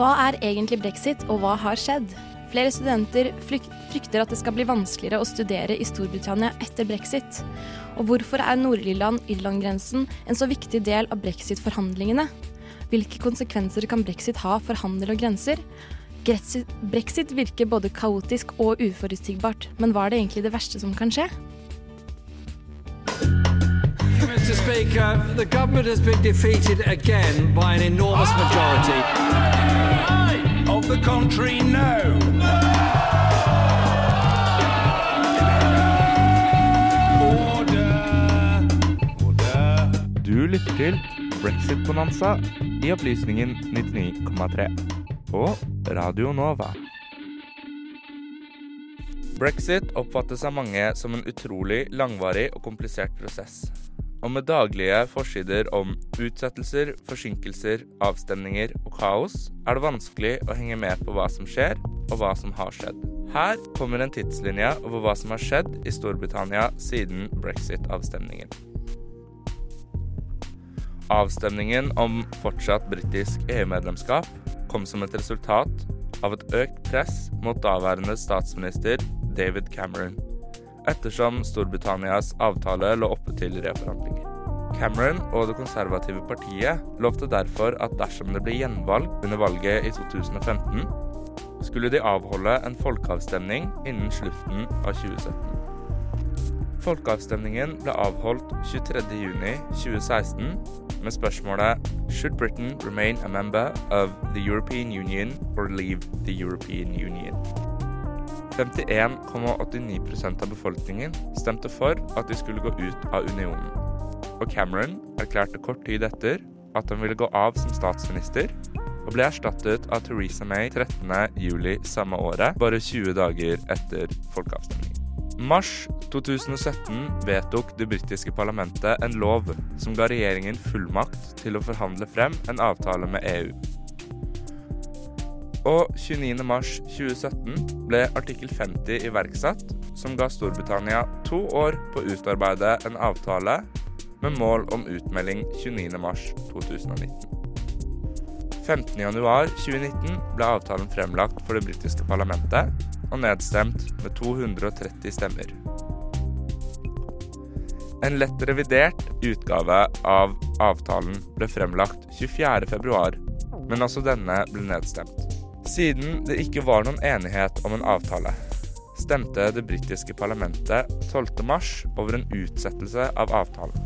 Hva er egentlig brexit, og hva har skjedd? Flere studenter frykter at det skal bli vanskeligere å studere i Storbritannia etter brexit. Og hvorfor er Nord-Irland-Irland-grensen en så viktig del av brexit-forhandlingene? Hvilke konsekvenser kan brexit ha for handel og grenser? Brexit virker både kaotisk og uforutsigbart, men hva er det egentlig det verste som kan skje? Mr. Speaker, the government has been defeated again by an enormous majority of the country no. Du lytter til Brexit-bonanza i Opplysningen 99,3 på Radio Nova. Brexit oppfattes av mange som en utrolig langvarig og komplisert prosess og med daglige forsider om utsettelser, forsinkelser, avstemninger og kaos, er det vanskelig å henge med på hva som skjer, og hva som har skjedd. Her kommer en tidslinje over hva som har skjedd i Storbritannia siden brexit-avstemningen. Avstemningen om fortsatt britisk EU-medlemskap kom som et resultat av et økt press mot daværende statsminister David Cameron ettersom Storbritannias avtale lå oppe til reforhandlinger. Cameron og det konservative partiet lovte derfor at dersom det ble gjenvalg under valget i 2015, skulle de avholde en folkeavstemning innen slutten av 2017. Folkeavstemningen ble avholdt 23.6.2016 med spørsmålet Should Britain remain a member of the European Union or leave the European Union? 51,89% av befolkningen stemte for at de skulle gå ut av unionen. Og Cameron erklærte kort tid etter at han ville gå av som statsminister, og ble erstattet av Theresa May 13.07 samme året, bare 20 dager etter folkeavstemningen. Mars 2017 vedtok det britiske parlamentet en lov som ga regjeringen fullmakt til å forhandle frem en avtale med EU. Og 29.3.2017 ble artikkel 50 iverksatt, som ga Storbritannia to år på å utarbeide en avtale med mål om utmelding 29.3.2019. 15.1.2019 ble avtalen fremlagt for det britiske parlamentet og nedstemt med 230 stemmer. En lett revidert utgave av avtalen ble fremlagt 24.2, men også denne ble nedstemt. Siden det ikke var noen enighet om en avtale, stemte det britiske parlamentet 12.3 over en utsettelse av avtalen.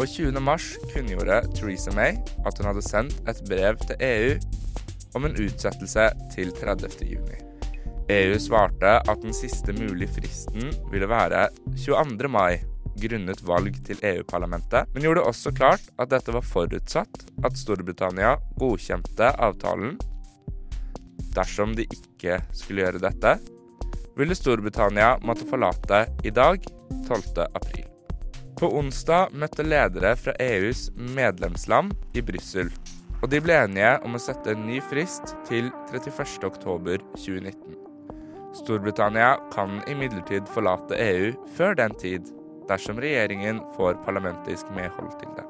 Og 20.3 kunngjorde Theresa May at hun hadde sendt et brev til EU om en utsettelse til 30.6. EU svarte at den siste mulige fristen ville være 22. mai grunnet valg til EU-parlamentet, men gjorde også klart at dette var forutsatt at Storbritannia godkjente avtalen Dersom de ikke skulle gjøre dette, ville Storbritannia måtte forlate i dag, 12. april. På onsdag møtte ledere fra EUs medlemsland i Brussel, og de ble enige om å sette en ny frist til 31. oktober 2019. Storbritannia kan imidlertid forlate EU før den tid, dersom regjeringen får parlamentisk medhold til det.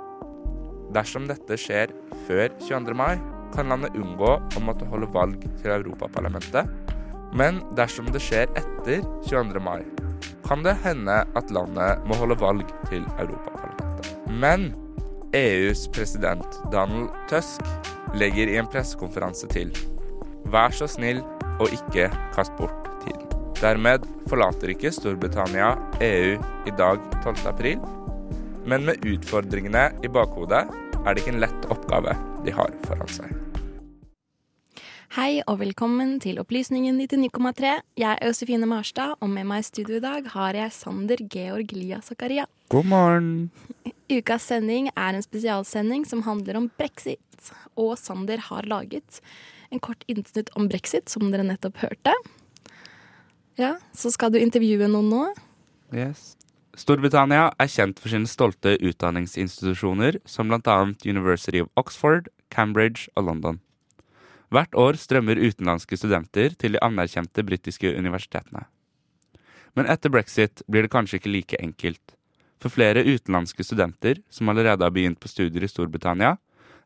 Dersom dette skjer før 22. mai, kan landet unngå å måtte holde valg til Europaparlamentet. Men dersom det skjer etter 22. mai, kan det hende at landet må holde valg til Europaparlamentet. Men EUs president Donald Tusk legger i en pressekonferanse til Vær så snill og ikke kast bort tiden. Dermed forlater ikke Storbritannia EU i dag 12. april, Men med utfordringene i bakhodet er det ikke en lett oppgave de har foran seg. Hei og velkommen til Opplysningen 99,3. Jeg er Josefine Marstad, og med meg i studio i dag har jeg Sander Georg Lia Zakaria. God morgen. Ukas sending er en spesialsending som handler om brexit. Og Sander har laget en kort innsnutt om brexit, som dere nettopp hørte. Ja, Så skal du intervjue noen nå? Yes. Storbritannia er kjent for sine stolte utdanningsinstitusjoner, som bl.a. University of Oxford, Cambridge og London. Hvert år strømmer utenlandske studenter til de anerkjente britiske universitetene. Men etter brexit blir det kanskje ikke like enkelt. For flere utenlandske studenter som allerede har begynt på studier i Storbritannia,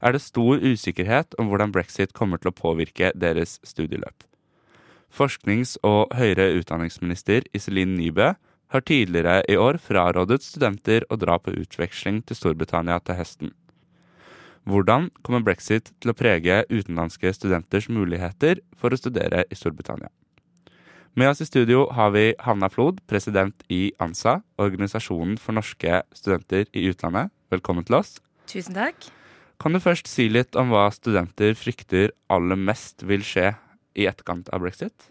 er det stor usikkerhet om hvordan brexit kommer til å påvirke deres studieløp. Forsknings- og høyere utdanningsminister Iselin Nybø har tidligere i år frarådet studenter å dra på utveksling til Storbritannia til høsten. Hvordan kommer brexit til å prege utenlandske studenters muligheter for å studere i Storbritannia? Med oss i studio har vi Hanna Flod, president i ANSA, organisasjonen for norske studenter i utlandet. Velkommen til oss. Tusen takk. Kan du først si litt om hva studenter frykter aller mest vil skje i etterkant av brexit?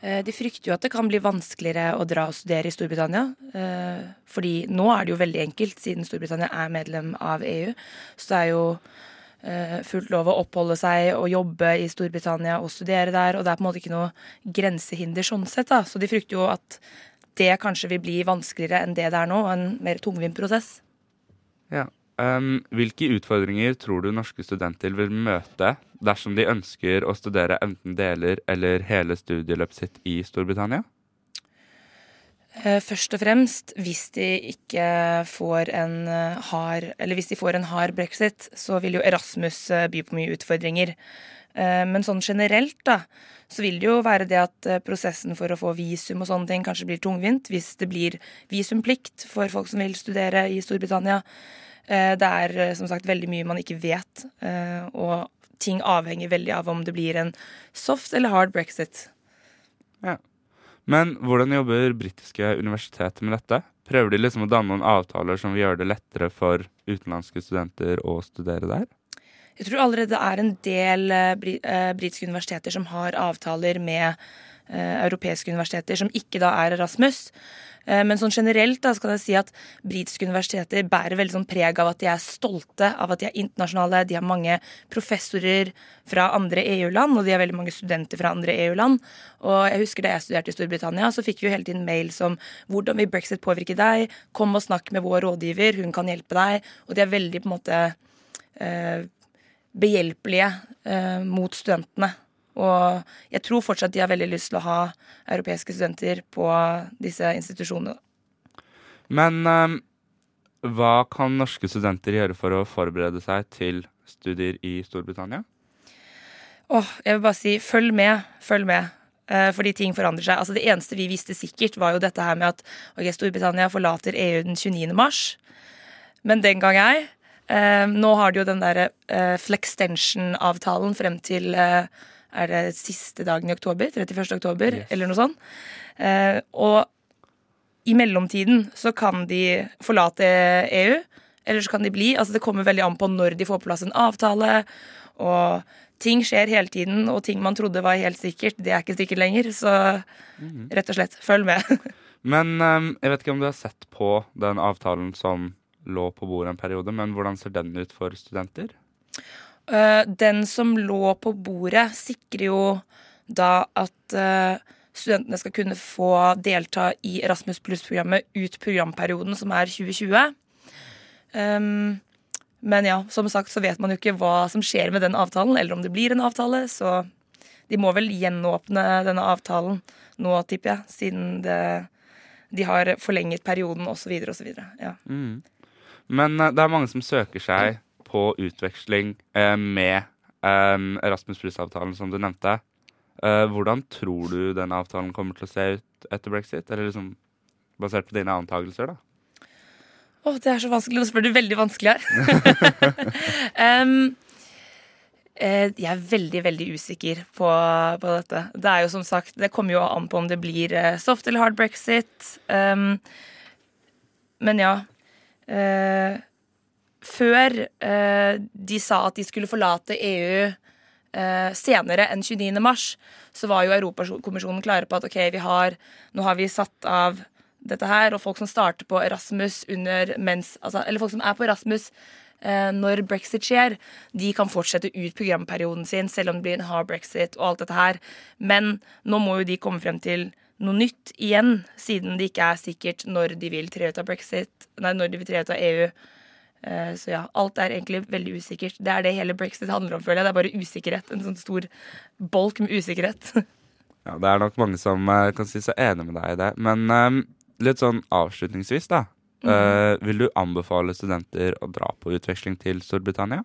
Eh, de frykter jo at det kan bli vanskeligere å dra og studere i Storbritannia. Eh, fordi nå er det jo veldig enkelt, siden Storbritannia er medlem av EU. Så det er jo eh, fullt lov å oppholde seg og jobbe i Storbritannia og studere der. Og det er på en måte ikke noe grensehinder sånn sett. da. Så de frykter jo at det kanskje vil bli vanskeligere enn det det er nå, og en mer tungvint prosess. Ja. Um, hvilke utfordringer tror du norske studenter vil møte dersom de ønsker å studere enten deler eller hele studieløpet sitt i Storbritannia? Eh, først og fremst, hvis de ikke får en eh, hard Eller hvis de får en hard brexit, så vil jo Erasmus eh, by på mye utfordringer. Men sånn generelt, da, så vil det jo være det at prosessen for å få visum og sånne ting kanskje blir tungvint hvis det blir visumplikt for folk som vil studere i Storbritannia. Det er som sagt veldig mye man ikke vet, og ting avhenger veldig av om det blir en soft eller hard brexit. Ja. Men hvordan jobber britiske universiteter med dette? Prøver de liksom å danne noen avtaler som vil gjøre det lettere for utenlandske studenter å studere der? Jeg tror allerede det er en del eh, eh, britiske universiteter som har avtaler med eh, europeiske universiteter som ikke da er Erasmus. Eh, men sånn generelt da skal jeg si at britiske universiteter bærer veldig sånn preg av at de er stolte av at de er internasjonale. De har mange professorer fra andre EU-land, og de har veldig mange studenter fra andre EU-land. Og jeg husker Da jeg studerte i Storbritannia, så fikk vi jo hele tiden mail som hvordan vil brexit påvirke deg, kom og snakk med vår rådgiver, hun kan hjelpe deg. Og de er veldig på en måte eh, behjelpelige eh, mot studentene. Og jeg tror fortsatt de har veldig lyst til å ha europeiske studenter på disse institusjonene. Men um, hva kan norske studenter gjøre for å forberede seg til studier i Storbritannia? Åh, jeg vil bare si følg med, følg med. Uh, fordi ting forandrer seg. Altså Det eneste vi visste sikkert, var jo dette her med at okay, Storbritannia forlater EU den 29. mars. Men den gang ei. Eh, nå har de jo den derre eh, flextension-avtalen frem til uh, er det siste dagen i oktober, 31. oktober, yes. eller noe sånt. Eh, og i mellomtiden så kan de forlate EU, eller så kan de bli. Altså det kommer veldig an på når de får på plass en avtale. Og ting skjer hele tiden, og ting man trodde var helt sikkert, det er ikke sikkert lenger. Så mhm. rett og slett, følg med. men um, jeg vet ikke om du har sett på den avtalen som lå på bordet en periode, men hvordan ser den ut for studenter? Eh, den som lå på bordet, sikrer jo da at eh, studentene skal kunne få delta i Erasmus pluss-programmet ut programperioden, som er 2020. Um, men ja, som sagt så vet man jo ikke hva som skjer med den avtalen, eller om det blir en avtale, så de må vel gjenåpne denne avtalen nå, tipper jeg, siden det, de har forlenget perioden osv. osv. Ja. Mm. Men eh, det er mange som søker seg på utveksling eh, med eh, Erasmus Pluss-avtalen, som du nevnte. Eh, hvordan tror du den avtalen kommer til å se ut etter brexit? Eller liksom basert på dine antakelser, da? Å, oh, det er så vanskelig. Nå spør du veldig vanskelig her. um, jeg er veldig, veldig usikker på, på, dette. Det er jo som sagt, det kommer jo an på om det blir soft eller hard brexit. Um, men ja, eh, før eh, de sa at de skulle forlate EU eh, senere enn 29. mars, så var jo Europakommisjonen klare på at ok, vi har, nå har vi satt av dette her, og folk som starter på Erasmus under mens altså, Eller folk som er på Erasmus eh, når brexit skjer, de kan fortsette ut programperioden sin, selv om det blir en hard brexit og alt dette her. Men nå må jo de komme frem til noe nytt igjen, siden det ikke er sikkert når de vil tre ut av brexit, nei, når de vil tre ut av EU. Eh, så ja, alt er egentlig veldig usikkert. Det er det hele brexit handler om, føler jeg. Det er bare usikkerhet. En sånn stor bolk med usikkerhet. Ja, Det er nok mange som uh, kan si seg enig med deg i det. Men um, litt sånn avslutningsvis, da. Uh, vil du anbefale studenter å dra på utveksling til Storbritannia?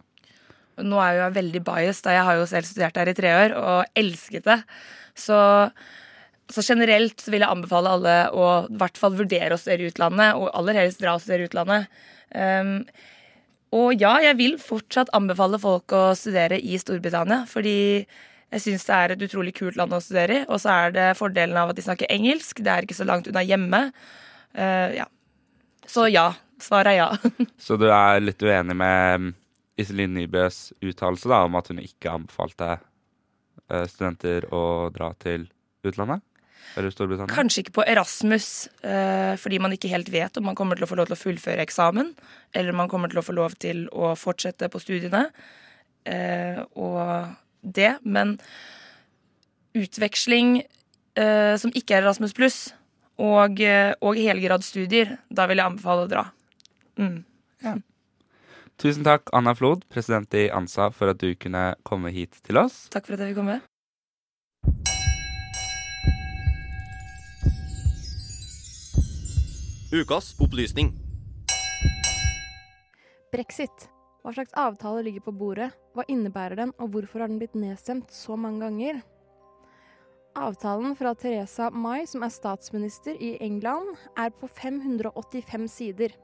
Nå er jeg jo veldig biased, da jeg har jo selv studert der i tre år og elsket det. Så, så generelt så vil jeg anbefale alle å i hvert fall vurdere å studere i utlandet, og aller helst dra og studere i utlandet. Um, og ja, jeg vil fortsatt anbefale folk å studere i Storbritannia, fordi jeg syns det er et utrolig kult land å studere i. Og så er det fordelen av at de snakker engelsk. Det er ikke så langt unna hjemme. Uh, ja. Så ja. Svaret er ja. Så du er litt uenig med um, Iselin Nybøs uttalelse om at hun ikke anbefalte uh, studenter å dra til utlandet? Kanskje ikke på Erasmus, uh, fordi man ikke helt vet om man kommer til å få lov til å fullføre eksamen, eller om man kommer til å få lov til å fortsette på studiene. og det, men utveksling eh, som ikke er Erasmus pluss, og, eh, og helgradsstudier, da vil jeg anbefale å dra. Mm. Ja. Tusen takk, Anna Flod, president i ANSA, for at du kunne komme hit til oss. Takk for at jeg fikk komme. Ukas opplysning. Brexit. Hva slags avtale ligger på bordet, hva innebærer den, og hvorfor har den blitt nedstemt så mange ganger? Avtalen fra Teresa May, som er statsminister i England, er på 585 sider.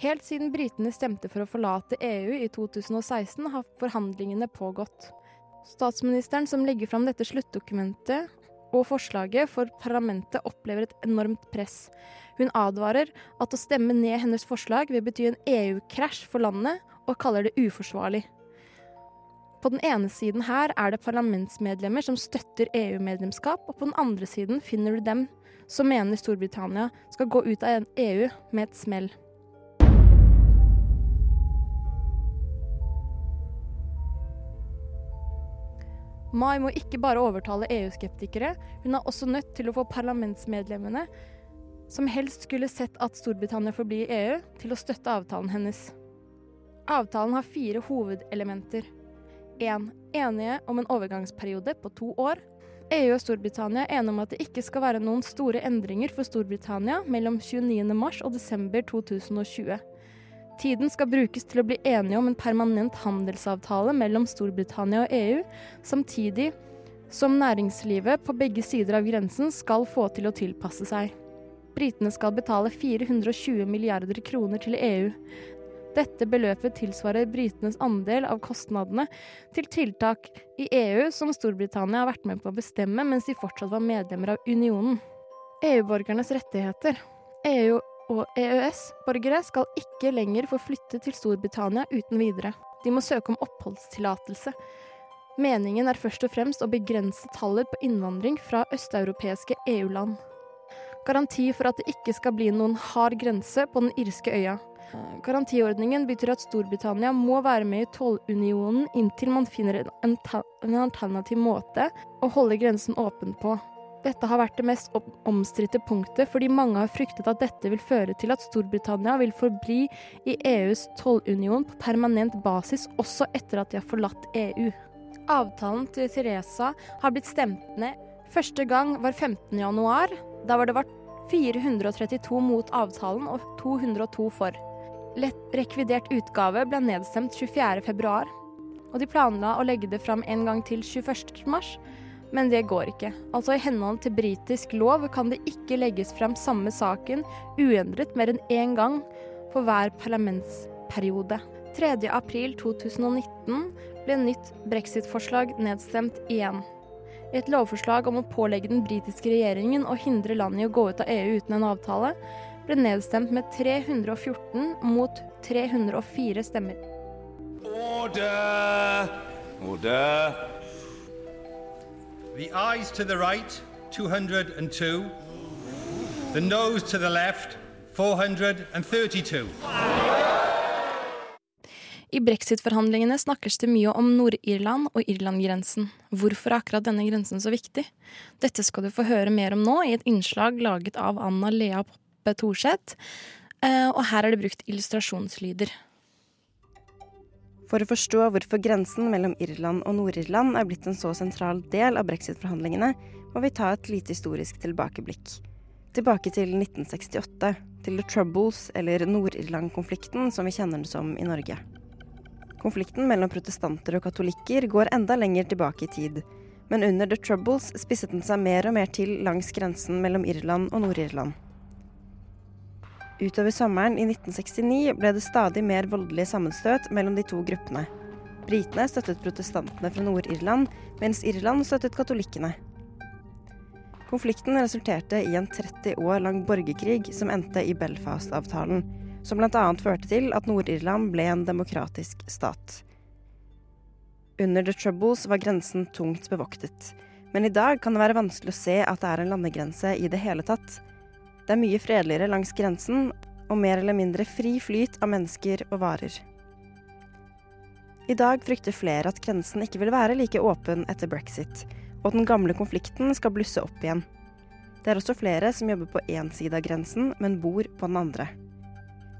Helt siden britene stemte for å forlate EU i 2016, har forhandlingene pågått. Statsministeren som legger fram dette sluttdokumentet og forslaget for parlamentet, opplever et enormt press. Hun advarer at å stemme ned hennes forslag vil bety en EU-krasj for landet, og kaller det uforsvarlig. På den ene siden her er det parlamentsmedlemmer som støtter EU-medlemskap, og på den andre siden finner du dem som mener Storbritannia skal gå ut av EU med et smell. Mai må ikke bare overtale EU-skeptikere, hun er også nødt til å få parlamentsmedlemmene, som helst skulle sett at Storbritannia forblir i EU, til å støtte avtalen hennes. Avtalen har fire hovedelementer. 1. Enige om en overgangsperiode på to år. EU og Storbritannia er enige om at det ikke skal være noen store endringer for Storbritannia mellom 29. mars og desember 2020. Tiden skal brukes til å bli enige om en permanent handelsavtale mellom Storbritannia og EU, samtidig som næringslivet på begge sider av grensen skal få til å tilpasse seg. Britene skal betale 420 milliarder kroner til EU. Dette beløpet tilsvarer britenes andel av kostnadene til tiltak i EU som Storbritannia har vært med på å bestemme mens de fortsatt var medlemmer av unionen. EU-borgernes rettigheter. EU og EØS-borgere skal ikke lenger få flytte til Storbritannia uten videre. De må søke om oppholdstillatelse. Meningen er først og fremst å begrense tallet på innvandring fra østeuropeiske EU-land. Garanti for at det ikke skal bli noen hard grense på den irske øya. Garantiordningen betyr at Storbritannia må være med i tollunionen inntil man finner en, alternativ måte å holde grensen åpen på. Dette har vært det mest omstridte punktet, fordi mange har fryktet at dette vil føre til at Storbritannia vil forbli i EUs tollunion på permanent basis også etter at de har forlatt EU. Avtalen til Teresa har blitt stemt ned. Første gang var 15. januar. Da var det vært 432 mot avtalen og 202 for. Lett rekvidert utgave ble nedstemt 24. februar, og de planla å legge det fram en gang til 21. Men det går ikke. Altså I henhold til britisk lov kan det ikke legges frem samme saken uendret mer enn én gang for hver parlamentsperiode. 3.4.2019 ble nytt brexit-forslag nedstemt igjen. Et lovforslag om å pålegge den britiske regjeringen å hindre landet i å gå ut av EU uten en avtale ble nedstemt med 314 mot 304 stemmer. Order! Order! The eyes to the right, 202. The nose to the left, 432. I brexit-forhandlingene snakkes det mye om Nord-Irland og Irland-grensen. Hvorfor er akkurat denne grensen så viktig? Dette skal du få høre mer om nå i et innslag laget av Anna Lea Poppe Thorseth. Eh, og her er det brukt illustrasjonslyder. For å forstå hvorfor grensen mellom Irland og Nord-Irland er blitt en så sentral del av brexit-forhandlingene, må vi ta et lite historisk tilbakeblikk. Tilbake til 1968, til The Troubles, eller Nord-Irland-konflikten som vi kjenner den som i Norge. Konflikten mellom protestanter og katolikker går enda lenger tilbake i tid. Men under The Troubles spisset den seg mer og mer til langs grensen mellom Irland og Nord-Irland. Utover sommeren i 1969 ble det stadig mer voldelige sammenstøt mellom de to gruppene. Britene støttet protestantene fra Nord-Irland, mens Irland støttet katolikkene. Konflikten resulterte i en 30 år lang borgerkrig som endte i Belfast-avtalen, som bl.a. førte til at Nord-Irland ble en demokratisk stat. Under The Troubles var grensen tungt bevoktet, men i dag kan det være vanskelig å se at det er en landegrense i det hele tatt. Det er mye fredeligere langs grensen, og mer eller mindre fri flyt av mennesker og varer. I dag frykter flere at grensen ikke vil være like åpen etter brexit, og at den gamle konflikten skal blusse opp igjen. Det er også flere som jobber på én side av grensen, men bor på den andre.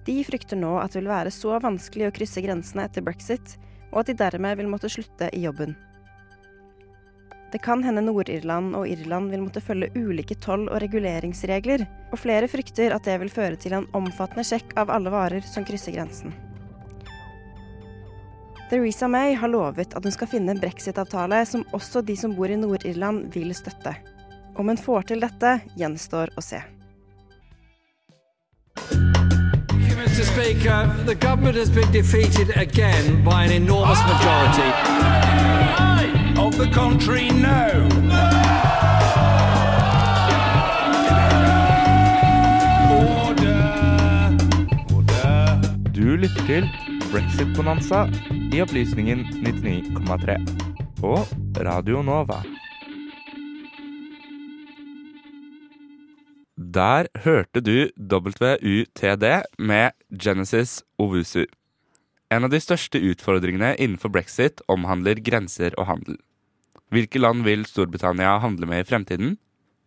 De frykter nå at det vil være så vanskelig å krysse grensene etter brexit, og at de dermed vil måtte slutte i jobben. Det kan hende Nord-Irland og Irland vil måtte følge ulike toll- og reguleringsregler, og flere frykter at det vil føre til en omfattende sjekk av alle varer som krysser grensen. Theresa May har lovet at hun skal finne en brexit-avtale som også de som bor i Nord-Irland vil støtte. Om hun får til dette, gjenstår å se. Mr. Speaker, the government has been defeated again by an enormous majority. Of the country, no. Du lytter til Brexit-bonanza i Opplysningen 99,3 på Radio Nova. Der hørte du WUTD med Genesis Owusu. En av de største utfordringene innenfor brexit omhandler grenser og handel. Hvilke land vil Storbritannia handle med i fremtiden?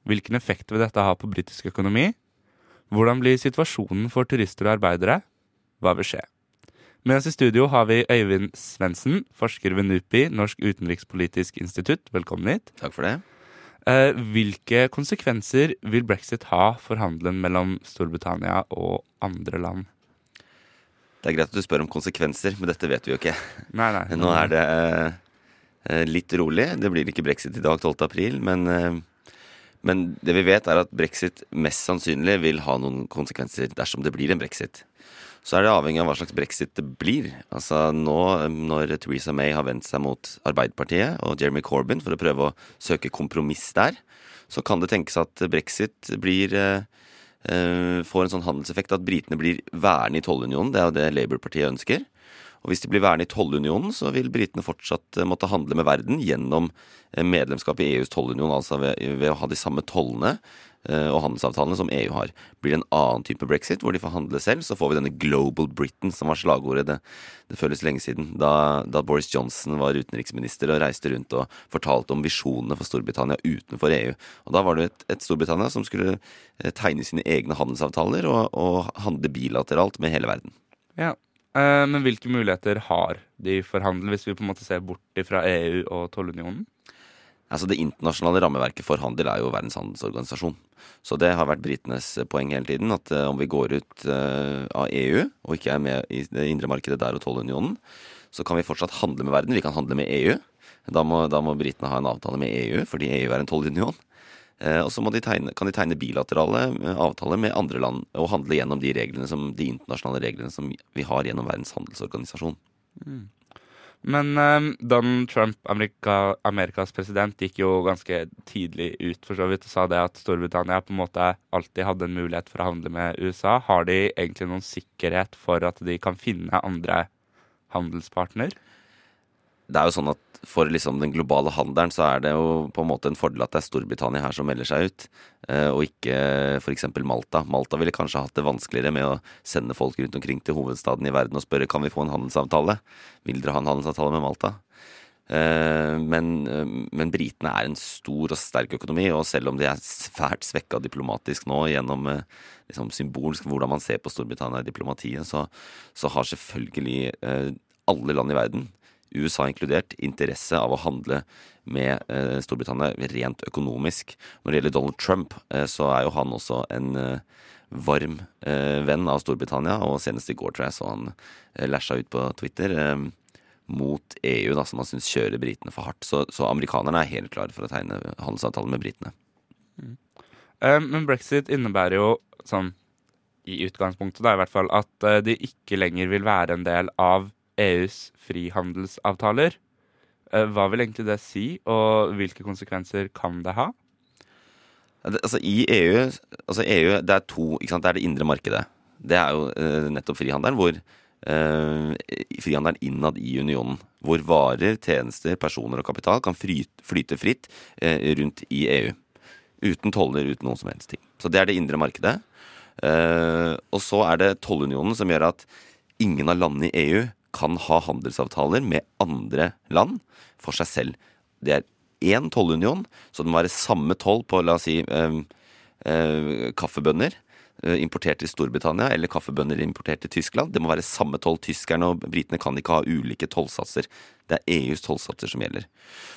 Hvilken effekt vil dette ha på britisk økonomi? Hvordan blir situasjonen for turister og arbeidere? Hva vil skje? Med oss i studio har vi Øyvind Svendsen, forsker ved NUPI, Norsk utenrikspolitisk institutt. Velkommen hit. Takk for det. Eh, hvilke konsekvenser vil brexit ha for handelen mellom Storbritannia og andre land? Det er greit at du spør om konsekvenser, men dette vet vi jo ikke. Nei, nei. Nå er det eh, litt rolig. Det blir ikke brexit i dag, 12. april, men, eh, men det vi vet, er at brexit mest sannsynlig vil ha noen konsekvenser dersom det blir en brexit. Så er det avhengig av hva slags brexit det blir. Altså nå når Theresa May har vendt seg mot Arbeiderpartiet og Jeremy Corbyn for å prøve å søke kompromiss der, så kan det tenkes at brexit blir eh, eh, får en sånn handelseffekt at britene blir værende i tollunionen. Det er jo det Labour-partiet ønsker. Og hvis de blir værende i tollunionen, så vil britene fortsatt eh, måtte handle med verden gjennom eh, medlemskap i EUs tollunion, altså ved, ved å ha de samme tollene eh, og handelsavtalene som EU har. Blir det en annen type brexit, hvor de får handle selv, så får vi denne Global Britain, som var slagordet det, det føles lenge siden, da, da Boris Johnson var utenriksminister og reiste rundt og fortalte om visjonene for Storbritannia utenfor EU. Og da var det et, et Storbritannia som skulle tegne sine egne handelsavtaler og, og handle bilateralt med hele verden. Ja, Eh, men hvilke muligheter har de for handel, hvis vi på en måte ser bort fra EU og tollunionen? Altså Det internasjonale rammeverket for handel er jo Verdens handelsorganisasjon. Så det har vært britenes poeng hele tiden, at uh, om vi går ut uh, av EU og ikke er med i det indre markedet der og tollunionen, så kan vi fortsatt handle med verden. Vi kan handle med EU. Da må, da må britene ha en avtale med EU, fordi EU er en tollunion. Uh, og så kan de tegne bilaterale avtaler med andre land og handle gjennom de, reglene som, de internasjonale reglene som vi har gjennom Verdens handelsorganisasjon. Mm. Men um, Donald Trump, Amerika, Amerikas president, gikk jo ganske tidlig ut for så vidt og sa det at Storbritannia på en måte alltid hadde en mulighet for å handle med USA. Har de egentlig noen sikkerhet for at de kan finne andre handelspartner? Det er jo sånn at for liksom den globale handelen så er det jo på en måte en fordel at det er Storbritannia her som melder seg ut, eh, og ikke f.eks. Malta. Malta ville kanskje hatt det vanskeligere med å sende folk rundt omkring til hovedstaden i verden og spørre kan vi få en handelsavtale. Vil dere ha en handelsavtale med Malta? Eh, men, eh, men britene er en stor og sterk økonomi, og selv om de er svært svekka diplomatisk nå gjennom liksom symbolsk hvordan man ser på Storbritannia i diplomatiet, så, så har selvfølgelig alle land i verden USA inkludert, interesse av å handle med eh, Storbritannia rent økonomisk. Når det gjelder Donald Trump, eh, så er jo han også en eh, varm eh, venn av Storbritannia, og senest i går tror jeg så han eh, ut på Twitter eh, mot EU, da, som han syns kjører britene for hardt. Så, så, amerikanerne er helt klare for å tegne handelsavtale med britene. Mm. men brexit innebærer jo sånn i utgangspunktet da i hvert fall, at de ikke lenger vil være en del av EUs frihandelsavtaler. Eh, hva vil egentlig det si, og hvilke konsekvenser kan det ha? Altså I EU, altså EU det er to ikke sant? Det er det indre markedet. Det er jo uh, nettopp frihandelen, hvor uh, frihandelen innad i unionen. Hvor varer, tjenester, personer og kapital kan flyte, flyte fritt uh, rundt i EU. Uten toller, uten noen som helst ting. Så det er det indre markedet. og så er det tollunionen som gjør at ingen av landene i EU kan ha handelsavtaler med andre land for seg selv. Det er én tollunion, så det må være samme toll på la oss si eh, eh, kaffebønner eh, importert til Storbritannia eller kaffebønner importert til Tyskland. Det må være samme toll. Tyskerne og britene kan ikke ha ulike tollsatser. Det er EUs tollsatser som gjelder.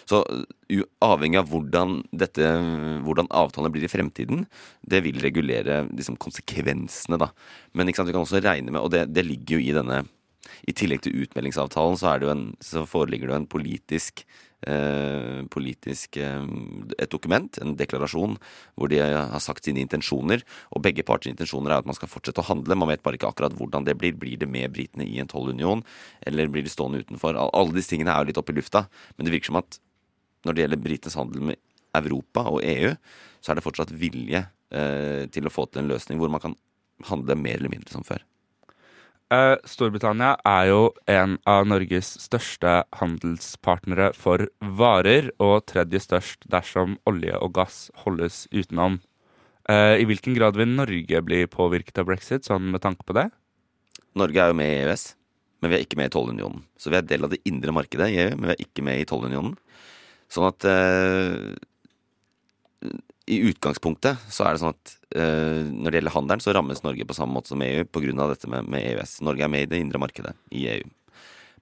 Så avhengig av hvordan, dette, hvordan avtalene blir i fremtiden, det vil regulere liksom, konsekvensene, da. Men vi kan også regne med, og det, det ligger jo i denne i tillegg til utmeldingsavtalen så, en, så foreligger det en politisk, eh, politisk eh, et dokument, en deklarasjon, hvor de har sagt sine intensjoner. Og begge parters intensjoner er at man skal fortsette å handle. Man vet bare ikke akkurat hvordan det blir. Blir det med britene i en tollunion, eller blir de stående utenfor? Alle disse tingene er jo litt oppe i lufta, men det virker som at når det gjelder britenes handel med Europa og EU, så er det fortsatt vilje eh, til å få til en løsning hvor man kan handle mer eller mindre som før. Uh, Storbritannia er jo en av Norges største handelspartnere for varer, og tredje størst dersom olje og gass holdes utenom. Uh, I hvilken grad vil Norge bli påvirket av brexit, sånn med tanke på det? Norge er jo med i EØS, men vi er ikke med i tollunionen. Så vi er del av det indre markedet i EU, men vi er ikke med i tollunionen. Sånn at uh, i utgangspunktet så er det sånn at uh, når det gjelder handelen, så rammes Norge på samme måte som EU pga. dette med, med, EØS. Norge er med i det indre markedet i EU.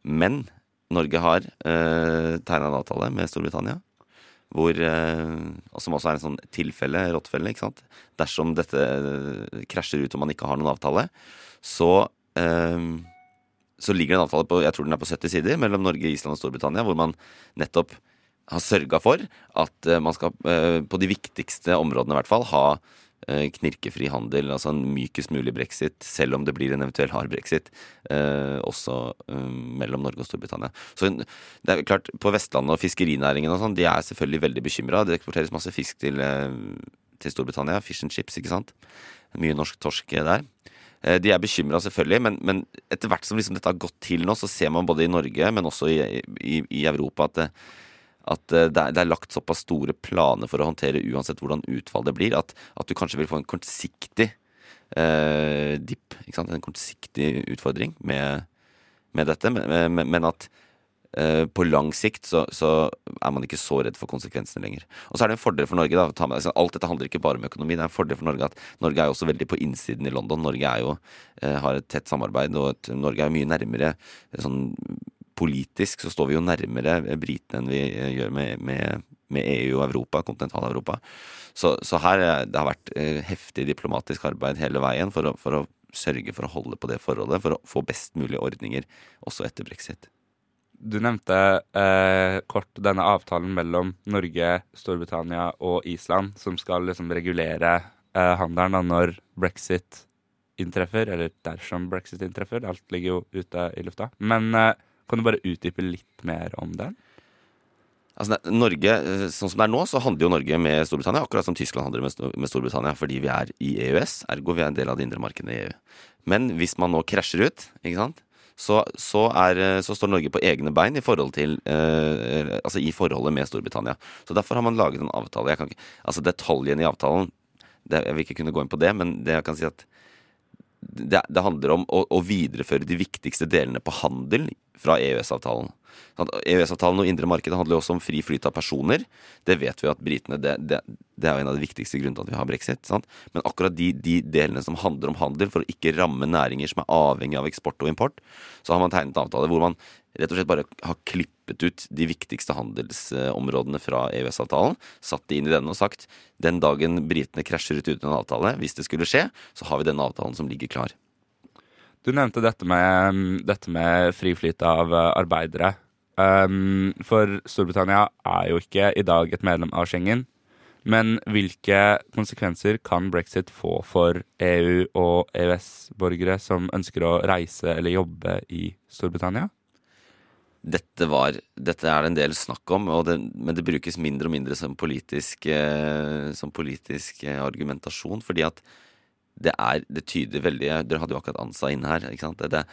Men Norge har uh, eh, tegna en avtale med Storbritannia, hvor, uh, som også er en sånn tilfelle, rottefelle, ikke sant. Dersom dette krasjer ut og man ikke har noen avtale, så uh, så ligger det en avtale på jeg tror den er på 70 sider mellom Norge, Island og Storbritannia, hvor man nettopp har sørga for at uh, man skal, uh, på de viktigste områdene i hvert fall, ha uh, knirkefri handel, altså en mykest mulig brexit, selv om det blir en eventuell hard brexit, også mellom Norge og Storbritannia. Så det er klart, På Vestlandet og fiskerinæringen og sånn, de er selvfølgelig veldig bekymra. Det eksporteres masse fisk til, til Storbritannia. Fish and chips, ikke sant. Mye norsk torsk der. De er bekymra, selvfølgelig, men, men, etter hvert som liksom dette har gått til nå, så ser man både i Norge, men også i, i, i Europa, at det, at eh, det er, det er, lagt såpass store planer for å håndtere uansett hvordan utfall det blir, at, at du kanskje vil få en kortsiktig eh, dipp. En kortsiktig utfordring med, med dette. Men, men at eh, på lang sikt så, så, er man ikke så redd for konsekvensene lenger. Og så er det en fordel for Norge. Da, med, alt dette handler ikke bare om økonomi. Det er en fordel for Norge at Norge er jo også veldig på innsiden i London. Norge jo, eh, har et tett samarbeid, og et, Norge er mye nærmere sånn politisk så står vi jo nærmere britene enn vi eh, gjør med, med, med EU og Europa, kontinental-Europa. Så, så, her det har vært eh, heftig diplomatisk arbeid hele veien for å, for å sørge for å holde på det forholdet, for å få best mulige ordninger også etter brexit. Du nevnte eh, kort denne avtalen mellom Norge, Storbritannia og Island, som skal liksom regulere eh, handelen da, når brexit inntreffer, eller dersom brexit inntreffer. Alt ligger jo ute i lufta. Men eh, Kan du bare utdype litt mer om den? Altså, Norge, eh, Sånn som det er nå, så handler jo Norge med Storbritannia, akkurat som Tyskland handler med, Storbritannia, fordi vi er i EØS, ergo vi er en del av det indre markedet i EU. Men hvis man nå krasjer ut, ikke sant, så, så, er, eh, så står Norge på egne bein i forhold til eh, Altså i forholdet med Storbritannia. Så derfor har man laget en avtale. Jeg kan ikke, altså Detaljene i avtalen det, Jeg vil ikke kunne gå inn på det, men det jeg kan si at det, det handler om å, å videreføre de viktigste delene på handel fra EØS-avtalen. EØS-avtalen og indre markedet handler jo også om fri flyt av personer. Det vet vi at britene det, det, det er jo en av de viktigste grunnene til at vi har brexit. Sant? Men akkurat de, de delene som handler om handel, for å ikke ramme næringer som er avhengig av eksport og import, så har man tegnet en avtale hvor man rett og slett bare har klippet ut de viktigste handelsområdene fra EØS-avtalen, satt de inn i denne og sagt den dagen britene krasjer ut uten en avtale, hvis det skulle skje, så har vi denne avtalen som ligger klar. Du nevnte dette med, dette med fri av eh, arbeidere. Um, for Storbritannia er jo ikke i dag et medlem av Schengen. Men hvilke konsekvenser kan brexit få for EU- og EØS-borgere som ønsker å reise eller jobbe i Storbritannia? Dette, var, dette er det en del snakk om, det, men det brukes mindre og mindre som politisk, eh, som politisk eh, argumentasjon. Fordi at det er Det tyder veldig Dere hadde jo akkurat Ansa inne her. ikke sant? Det, det,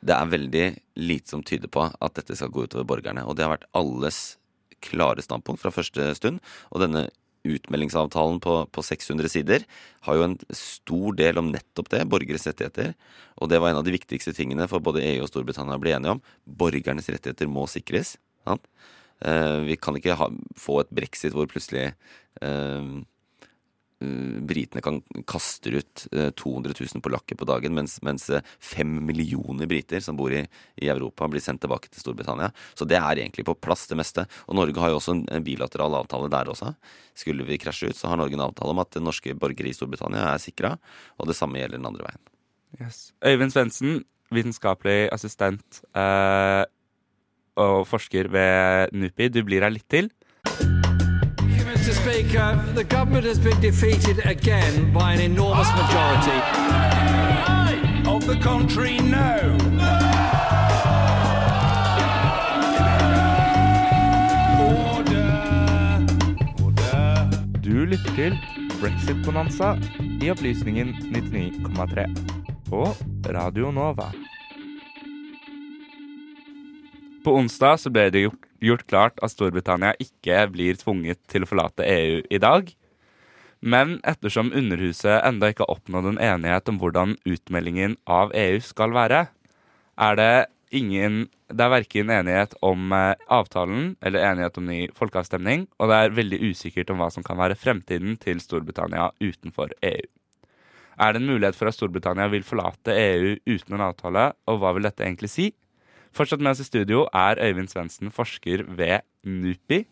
det er veldig lite som tyder på at dette skal gå utover borgerne. Og det har vært alles klare standpunkt fra første stund. Og denne utmeldingsavtalen på, på 600 sider har jo en stor del om nettopp det, borgeres rettigheter. Og det var en av de viktigste tingene for både EU og Storbritannia å bli enige om. Borgernes rettigheter må sikres. Sant? Eh, vi kan ikke ha, få et brexit hvor plutselig eh, britene kan kaste ut eh, 200 000 polakker på dagen, mens, mens eh, fem millioner briter som bor i, i Europa, blir sendt tilbake til Storbritannia. Så det er egentlig på plass, det meste. Og Norge har jo også en, en bilateral avtale der også. Skulle vi krasje ut, så har Norge en avtale om at norske borgere i Storbritannia er sikra, og det samme gjelder den andre veien. Yes. Øyvind Svendsen, vitenskapelig assistent eh, og forsker ved NUPI. Du blir her litt til. Speaker, the government has been defeated again by an enormous majority. Of the country, no. Du lytter til Brexit-bonanza i Opplysningen 99,3 på Radio Nova. På onsdag så ble det gjort, gjort klart at Storbritannia ikke blir tvunget til å forlate EU i dag. Men ettersom Underhuset enda ikke har oppnådd en enighet om hvordan utmeldingen av EU skal være, er det ingen Det er verken enighet om eh, avtalen eller enighet om ny folkeavstemning, og det er veldig usikkert om hva som kan være fremtiden til Storbritannia utenfor EU. Er det en mulighet for at Storbritannia vil forlate EU uten en avtale, og hva vil dette egentlig si? Fortsatt med oss i studio er Øyvind Svendsen, forsker ved NUPI.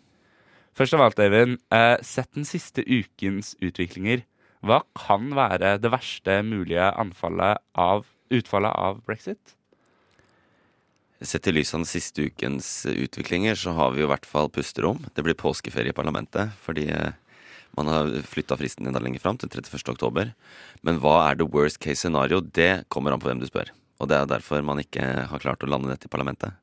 Først av alt, Øyvind, eh, sett den siste ukens utviklinger. Hva kan være det verste mulige av, utfallet av brexit? Sett i lys av den siste ukens utviklinger, så har vi i hvert fall pusterom. Det blir påskeferie i parlamentet, fordi eh, man har flytta fristen enda lenger fram, til 31. oktober. Men hva er the worst case scenario? Det kommer an på hvem du spør. Og det er derfor man ikke har klart å lande dette i parlamentet.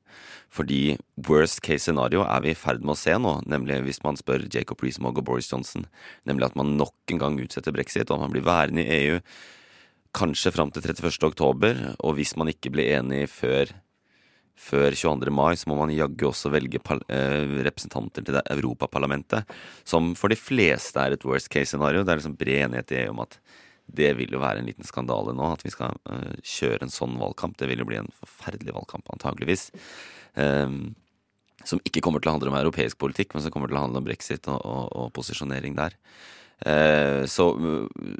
Fordi worst case scenario er vi i ferd med å se nå, nemlig hvis man spør Jacob Rees-Mogg og Boris Johnson, nemlig at man nok en gang utsetter brexit, og at man blir værende i EU kanskje fram til 31. oktober, og hvis man ikke blir enig før før 22. mai så må man jaggu også velge eh, representanter til det Europaparlamentet, som for de fleste er et worst case scenario. Det er liksom bred enighet i EU om at det vil jo være en liten skandale nå, at vi skal uh, kjøre en sånn valgkamp. Det vil jo bli en forferdelig valgkamp, antageligvis. Um, som ikke kommer til å handle om europeisk politikk, men som kommer til å handle om brexit og, og, og posisjonering der. Uh, så uh,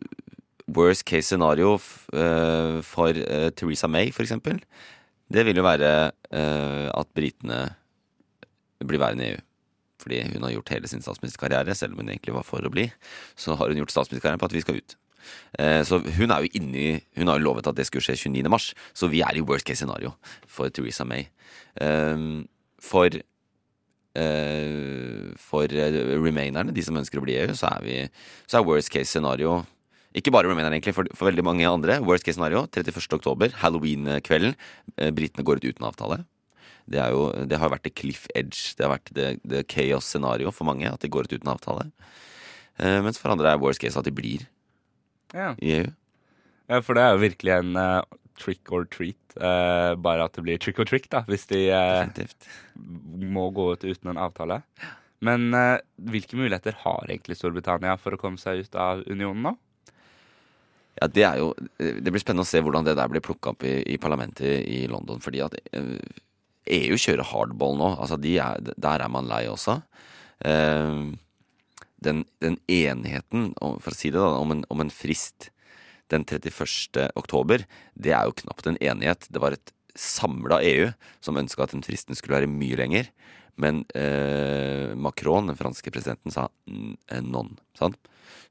worst case scenario for Theresa May, for eksempel, det vil jo være at britene blir værende i EU fordi hun har gjort hele sin statsministerkarriere, selv om hun egentlig var for å bli, så har hun gjort statsministerkarrieren på at vi skal ut. Så hun er jo inni Hun har jo lovet at det skulle skje 29. mars, så vi er i worst case scenario for Theresa May. For for remainerne, de som ønsker å bli EU, så er vi Så er worst case scenario ikke bare remainerne, egentlig, for, for veldig mange andre. Worst case scenario 31. oktober, halloween-kvelden. Britene går ut uten avtale. Det, jo, det har vært det cliff edge. Det har vært det, det chaos-scenario for mange, at de går ut uten avtale. Eh, mens for andre er worst case at de blir Ja. i EU. Ja, for det er jo virkelig en eh, trick or treat. eh, bare at det blir trick or trick, da, hvis de eh, må gå ut uten en avtale. Men eh, hvilke muligheter har egentlig Storbritannia for å komme seg ut av unionen nå? Ja, Det er jo Det blir spennende å se hvordan det der blir plukka opp i, i parlamentet i London. Fordi at eh, EU kjører hardball nå. Altså de er, der er man lei også. Eh, den, den enigheten, for å si det da, om en, om en frist den 31. oktober, det er jo knapt en enighet. Det var et samla EU som ønska at den fristen skulle være mye lenger. Men eh, Macron, den franske presidenten, sa eh, non. Sant?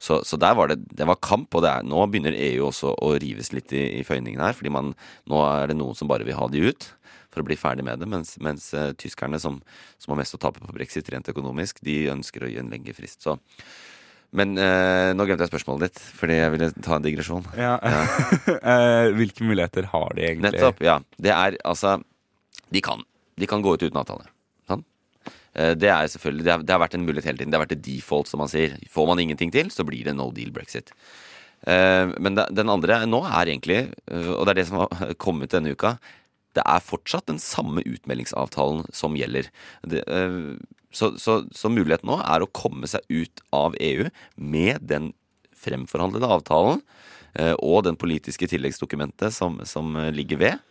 Så, så der var det, det var kamp, og er, nå begynner EU også å rives litt i, i føyningene her. fordi man, nå er det noen som bare vil ha de ut for å bli ferdig med det. Mens, mens eh, tyskerne, som, som har mest å tape på brexit rent økonomisk, de ønsker å gi en lengre frist. Så. Men eh, nå glemte jeg spørsmålet ditt, fordi jeg ville ta en digresjon. Ja. Eh, hvilke muligheter har de egentlig? Nettopp, ja. Det er altså De kan. De kan gå ut uten avtale. Sant? Eh, Det er selvfølgelig det har, det har vært en mulighet hele tiden. Det har vært et default, som man sier. Får man ingenting til, så blir det no deal brexit. Eh, Men da- den andre nå er egentlig, eh, og det er det som har kommet denne uka, det er fortsatt den samme utmeldingsavtalen som gjelder. Det, eh, så, så, så muligheten nå er å komme seg ut av EU med den fremforhandlede avtalen eh, og den politiske tilleggsdokumentet som, som eh, ligger ved.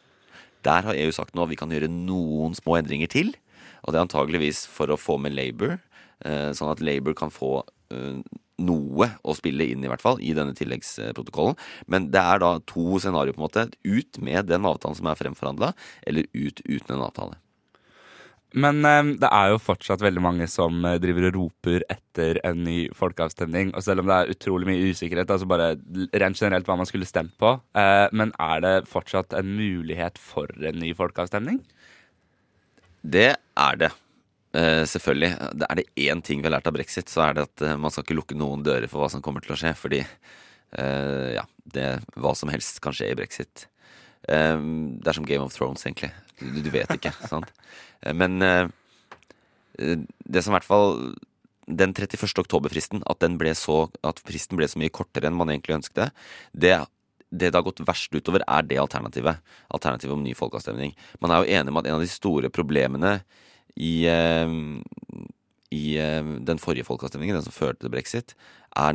Der har EU sagt nå at vi kan gjøre noen små endringer til. Og det er antageligvis for å få med Labour, eh, sånn at Labour kan få noe å spille inn, i hvert fall, i denne tilleggsprotokollen. Men det er da to scenarioer, på en måte. Ut med den avtalen som er fremforhandla, eller ut uten en avtale. Men eh, det er jo fortsatt veldig mange som eh, driver og roper etter en ny folkeavstemning. Og selv om det er utrolig mye usikkerhet, altså bare rent generelt hva man skulle stemt på, eh, men er det fortsatt en mulighet for en ny folkeavstemning? Det er det. Eh, selvfølgelig. Er det én ting vi har lært av brexit, så er det at man skal ikke lukke noen dører for hva som kommer til å skje. Fordi eh, ja, det, hva som helst kan skje i brexit. Det er som Game of Thrones, egentlig. Du, vet ikke. sant? Eh, Men eh, det som i hvert fall Den 31. oktober-fristen, at, at fristen ble så mye kortere enn man egentlig ønsket, det det det har gått verst utover, er det alternativet. Alternativet om ny folkeavstemning. Man er jo enig om at en av de store problemene i, eh, i eh, den forrige folkeavstemningen, den som førte til brexit,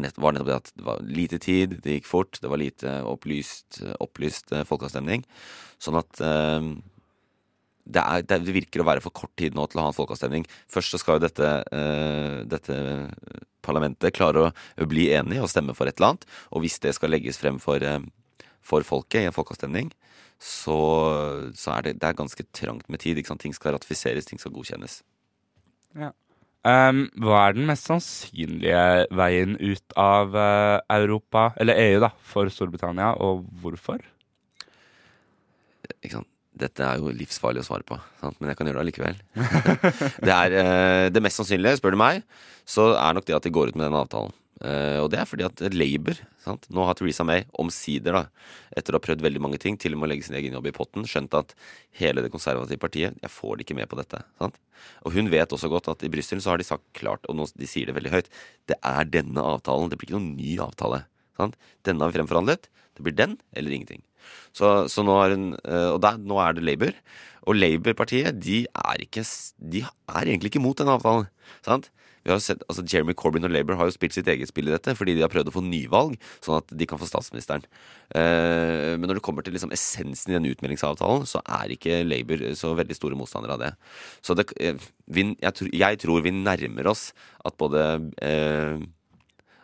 nett, var nettopp det at det var lite tid, det gikk fort, det var lite opplyst, opplyst eh, folkeavstemning. Sånn at eh, det, er, det, virker å være for kort tid nå til å ha en folkeavstemning. Først så skal jo dette, uh, dette parlamentet klare å bli enig og stemme for et eller annet. Og hvis det skal legges frem for, eh, for folket i en folkeavstemning, så, så er det, det er ganske trangt med tid. Ikke sant? Ting skal ratifiseres, ting skal godkjennes. Ja. Um, hva er den mest sannsynlige veien ut av uh, Europa, eller EU, da, for Storbritannia, og hvorfor? Ikke sant? Dette er jo livsfarlig å svare på, sant? men jeg kan gjøre det allikevel. det, er, eh, det mest sannsynlige, spør du meg, så er nok det at de går ut med den avtalen. Eh, og det er fordi at Labour sant? Nå har Theresa May omsider, da, etter å ha prøvd veldig mange ting, til og med å legge sin egen jobb i potten, skjønt at hele det konservative partiet Jeg får det ikke med på dette. Sant? Og hun vet også godt at i Brussel så har de sagt klart, og nå, de sier det veldig høyt, det er denne avtalen. Det blir ikke noen ny avtale. Sant? Denne har vi fremforhandlet. Det blir den eller ingenting. Så, så nå, er hun, eh, og der, nå er det Labour. Og Labour-partiet de de er egentlig ikke mot denne avtalen. Sant? Vi har sett, altså Jeremy Corbyn og Labour har jo spilt sitt eget spill i dette, fordi de har prøvd å få nyvalg, sånn at de kan få statsministeren. Eh, men når det kommer til liksom essensen i den utmeldingsavtalen, så er ikke Labour så veldig store motstandere av det. Så det, eh, vi, jeg, tror- jeg tror vi nærmer oss at både eh,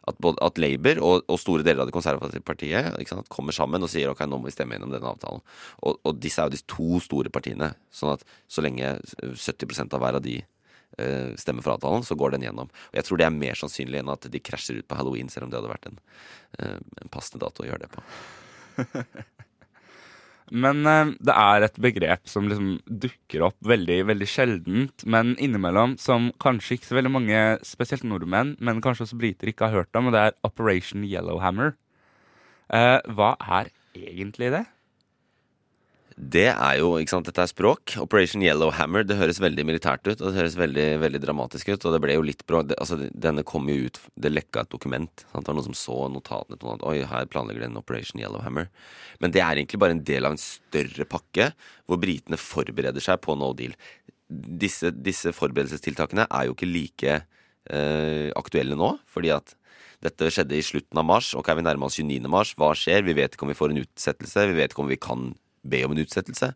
at, både, at Labour og, og store deler av det konservative partiet sant, kommer sammen og sier ok, nå må vi stemme gjennom denne avtalen. Og, og disse er jo de to store partiene. Sånn at så lenge 70% av hver av de uh, stemmer for avtalen, så går den gjennom. Og jeg tror det er mer sannsynlig enn at de krasjer ut på halloween, selv om det hadde vært en, uh, en passende dato å gjøre det på. Men eh, det er et begrep som liksom dukker opp veldig veldig sjeldent, men innimellom som kanskje ikke så veldig mange, spesielt nordmenn, men kanskje også briter, ikke har hørt om, og det er Operation Yellowhammer. Eh, hva er egentlig det? Det er jo, ikke sant, dette er språk. Operation Yellowhammer, det høres veldig militært ut, og det høres veldig, veldig dramatisk ut, og det ble jo litt. Det, altså, denne kom jo ut, det lekka et dokument. Sant? Det var noen som så notatene til noen at oi, her planlegger de en Operation Yellowhammer. Men det er egentlig bare en del av en større pakke, hvor britene forbereder seg på no deal. Disse, disse forberedelsestiltakene er jo ikke like eh, aktuelle nå, fordi at dette skjedde i slutten av mars. Ok, vi nærmer oss 29. mars. Hva skjer? Vi vet ikke om vi får en utsettelse. Vi vet ikke om vi kan be om en utsettelse.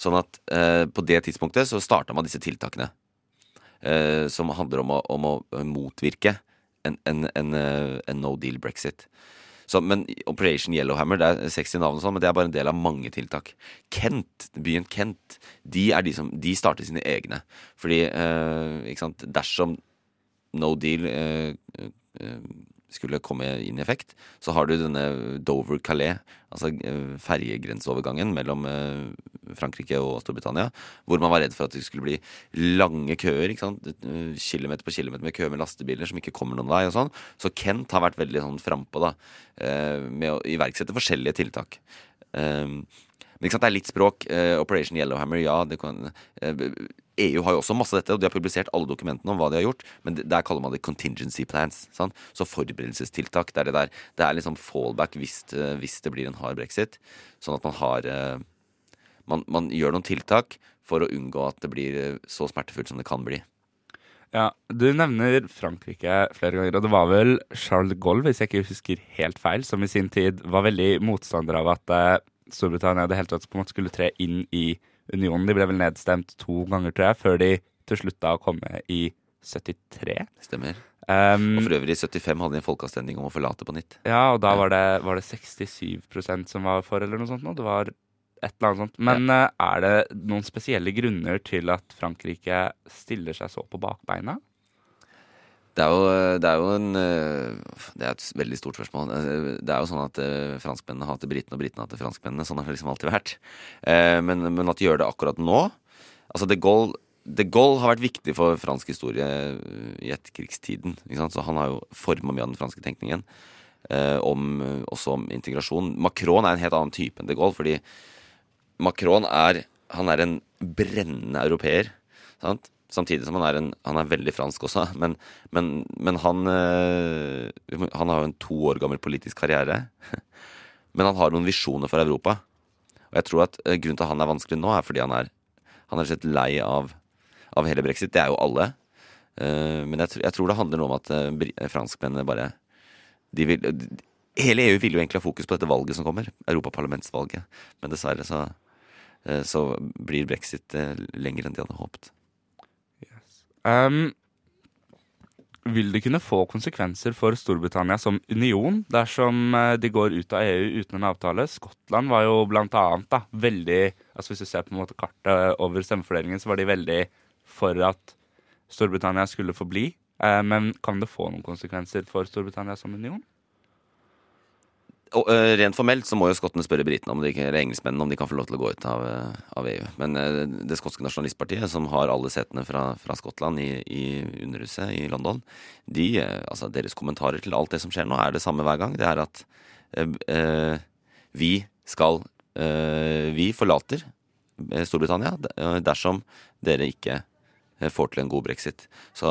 Sånn at eh, på det tidspunktet så starta man disse tiltakene. Eh, som handler om å, om å motvirke en, en, en, eh, en no deal brexit. Så, men Operation Yellowhammer det er 60 navn, og sånn, men det er bare en del av mange tiltak. Kent, byen Kent, de, er de, som, de starter sine egne. Fordi eh, dersom no deal eh, eh, skulle komme inn i effekt, så har du denne Dover-Calais, altså eh, ferjegrenseovergangen mellom eh, Frankrike og Storbritannia, hvor man var redd for at det skulle bli lange køer. ikke sant? Eh, kilometer på kilometer med køer med lastebiler som ikke kommer noen vei. og sånn. Så Kent har vært veldig sånn frampå da, med å iverksette forskjellige tiltak. Men ikke sant, det er litt språk. Operation Yellowhammer, ja. det kan... EU har jo også masse av dette, og de har publisert alle dokumentene om hva de har gjort, men der kaller man det contingency plans. Sant? Så forberedelsestiltak. Det er det der. Det er liksom fallback hvis, hvis det blir en hard brexit. Sånn at man har man, man, gjør noen tiltak for å unngå at det blir så smertefullt som det kan bli. Ja, Du nevner Frankrike flere ganger, og det var vel Charles de Gaulle, hvis jeg ikke husker helt feil, som i sin tid var veldig motstander av at Storbritannia det hele tatt på en måte skulle tre inn i unionen. De ble vel nedstemt to ganger, tror jeg, før de til slutt da kom i 73. Stemmer. Um, og for øvrig, i 75 hadde de en folkeavstemning om å forlate på nytt. Ja, og da var det, var det 67% som var for, eller noe sånt. Nå. Det var et eller annet sånt. Men ja. uh, er det noen spesielle grunner til at Frankrike stiller seg så på bakbeina? Det er, jo, det er jo en Det er et veldig stort spørsmål. Det er jo sånn at franskmennene hater britene, og britene hater franskmennene. Sånn har det liksom alltid vært. Men, men, at de gjør det akkurat nå Altså, de Gaulle, de Gaulle har vært viktig for fransk historie i etterkrigstiden. Så han har jo forma mye av den franske tenkningen. Om, også om integrasjon. Macron er en helt annen type enn de Gaulle, fordi Macron er Han er en brennende europeer. Sant? Samtidig som han er, en, han er veldig fransk også. Men, men, men han, øh, han har jo en to år gammel politisk karriere. Men han har noen visjoner for Europa. Og jeg tror at øh, grunnen til at han er vanskelig nå, er fordi han er Han er rett lei av, av hele brexit. Det er jo alle. Uh, men jeg, jeg, tror det handler noe om at franskmennene bare de vil, de, Hele EU vil jo egentlig ha fokus på dette valget som kommer. Europaparlamentsvalget. Men dessverre så, så blir brexit lenger enn de hadde håpet. Um, vil det kunne få konsekvenser for Storbritannia som union dersom eh, de går ut av EU uten en avtale? Skottland var jo blant annet da, veldig altså Hvis du ser på en måte kartet over stemmefordelingen, så var de veldig for at Storbritannia skulle forbli. Eh, men kan det få noen konsekvenser for Storbritannia som union? Og, uh, rent formelt så må jo skottene spørre britene eller engelskmennene om de kan få lov til å gå ut av, uh, av EU. Men uh, det skotske nasjonalistpartiet, som har alle setene fra, fra Skottland i, i Underhuset i London, de, altså deres kommentarer til alt det som skjer nå, er det samme hver gang. Det er at vi skal Vi forlater Storbritannia dersom dere ikke får til en god brexit. Så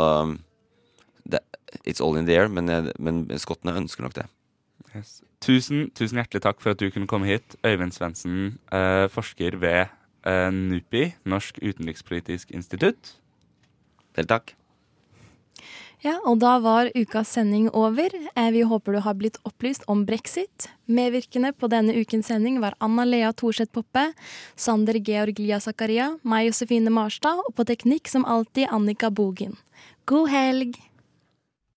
det, it's all in the air, men, men skottene ønsker nok det. Yes. Tusen, tusen hjertelig takk for at du kunne komme hit. Øyvind Svendsen, eh, forsker ved eh, NUPI, Norsk utenrikspolitisk institutt. Vel, takk. Ja, og da var ukas sending over. Eh, vi håper du har blitt opplyst om brexit. Medvirkende på denne ukens sending var Anna Lea Thorseth Poppe, Sander Georg Lia Zakaria, meg Josefine Marstad, og på teknikk som alltid Annika Bogen. God helg!